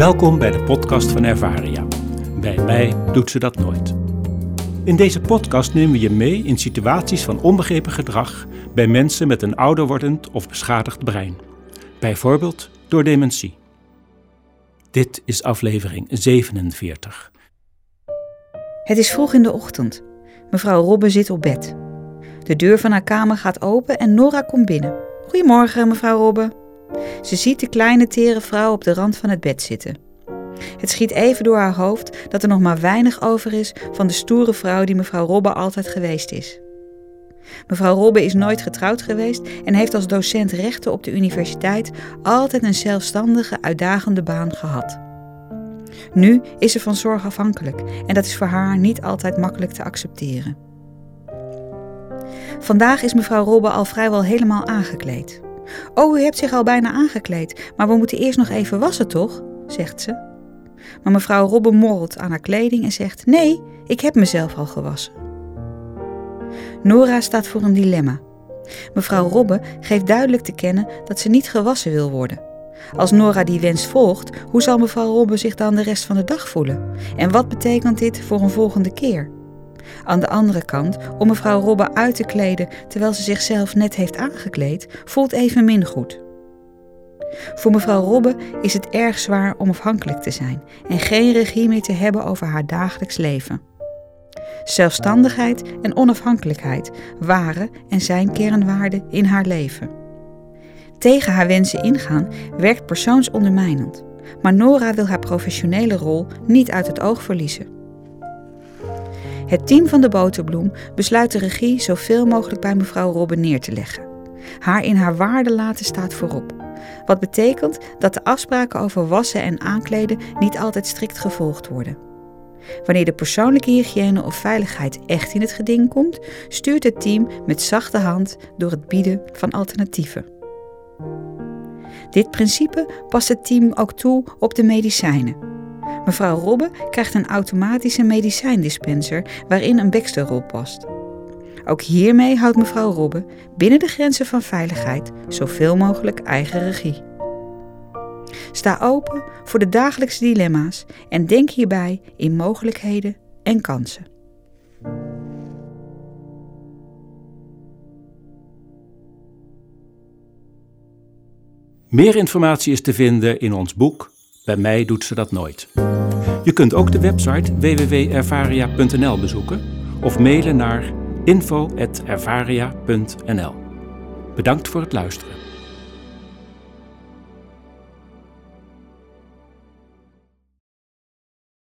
Welkom bij de podcast van Ervaria. Bij mij doet ze dat nooit. In deze podcast nemen we je mee in situaties van onbegrepen gedrag bij mensen met een ouder wordend of beschadigd brein. Bijvoorbeeld door dementie. Dit is aflevering 47. Het is vroeg in de ochtend. Mevrouw Robbe zit op bed. De deur van haar kamer gaat open en Nora komt binnen. Goedemorgen, mevrouw Robbe. Ze ziet de kleine tere vrouw op de rand van het bed zitten. Het schiet even door haar hoofd dat er nog maar weinig over is van de stoere vrouw die mevrouw Robbe altijd geweest is. Mevrouw Robbe is nooit getrouwd geweest en heeft als docent rechten op de universiteit altijd een zelfstandige, uitdagende baan gehad. Nu is ze van zorg afhankelijk en dat is voor haar niet altijd makkelijk te accepteren. Vandaag is mevrouw Robbe al vrijwel helemaal aangekleed. Oh, u hebt zich al bijna aangekleed, maar we moeten eerst nog even wassen, toch? zegt ze. Maar mevrouw Robbe morrelt aan haar kleding en zegt: Nee, ik heb mezelf al gewassen. Nora staat voor een dilemma. Mevrouw Robbe geeft duidelijk te kennen dat ze niet gewassen wil worden. Als Nora die wens volgt, hoe zal mevrouw Robbe zich dan de rest van de dag voelen? En wat betekent dit voor een volgende keer? Aan de andere kant, om mevrouw Robbe uit te kleden terwijl ze zichzelf net heeft aangekleed, voelt evenmin goed. Voor mevrouw Robbe is het erg zwaar om afhankelijk te zijn en geen regie meer te hebben over haar dagelijks leven. Zelfstandigheid en onafhankelijkheid waren en zijn kernwaarden in haar leven. Tegen haar wensen ingaan werkt persoonsondermijnend, maar Nora wil haar professionele rol niet uit het oog verliezen. Het team van de Boterbloem besluit de regie zoveel mogelijk bij mevrouw Robbe neer te leggen. Haar in haar waarde laten staat voorop. Wat betekent dat de afspraken over wassen en aankleden niet altijd strikt gevolgd worden. Wanneer de persoonlijke hygiëne of veiligheid echt in het geding komt, stuurt het team met zachte hand door het bieden van alternatieven. Dit principe past het team ook toe op de medicijnen. Mevrouw Robbe krijgt een automatische medicijndispenser waarin een Baxterrol past. Ook hiermee houdt mevrouw Robbe binnen de grenzen van veiligheid zoveel mogelijk eigen regie. Sta open voor de dagelijkse dilemma's en denk hierbij in mogelijkheden en kansen. Meer informatie is te vinden in ons boek Bij mij doet ze dat nooit. Je kunt ook de website www.ervaria.nl bezoeken of mailen naar info.ervaria.nl. Bedankt voor het luisteren.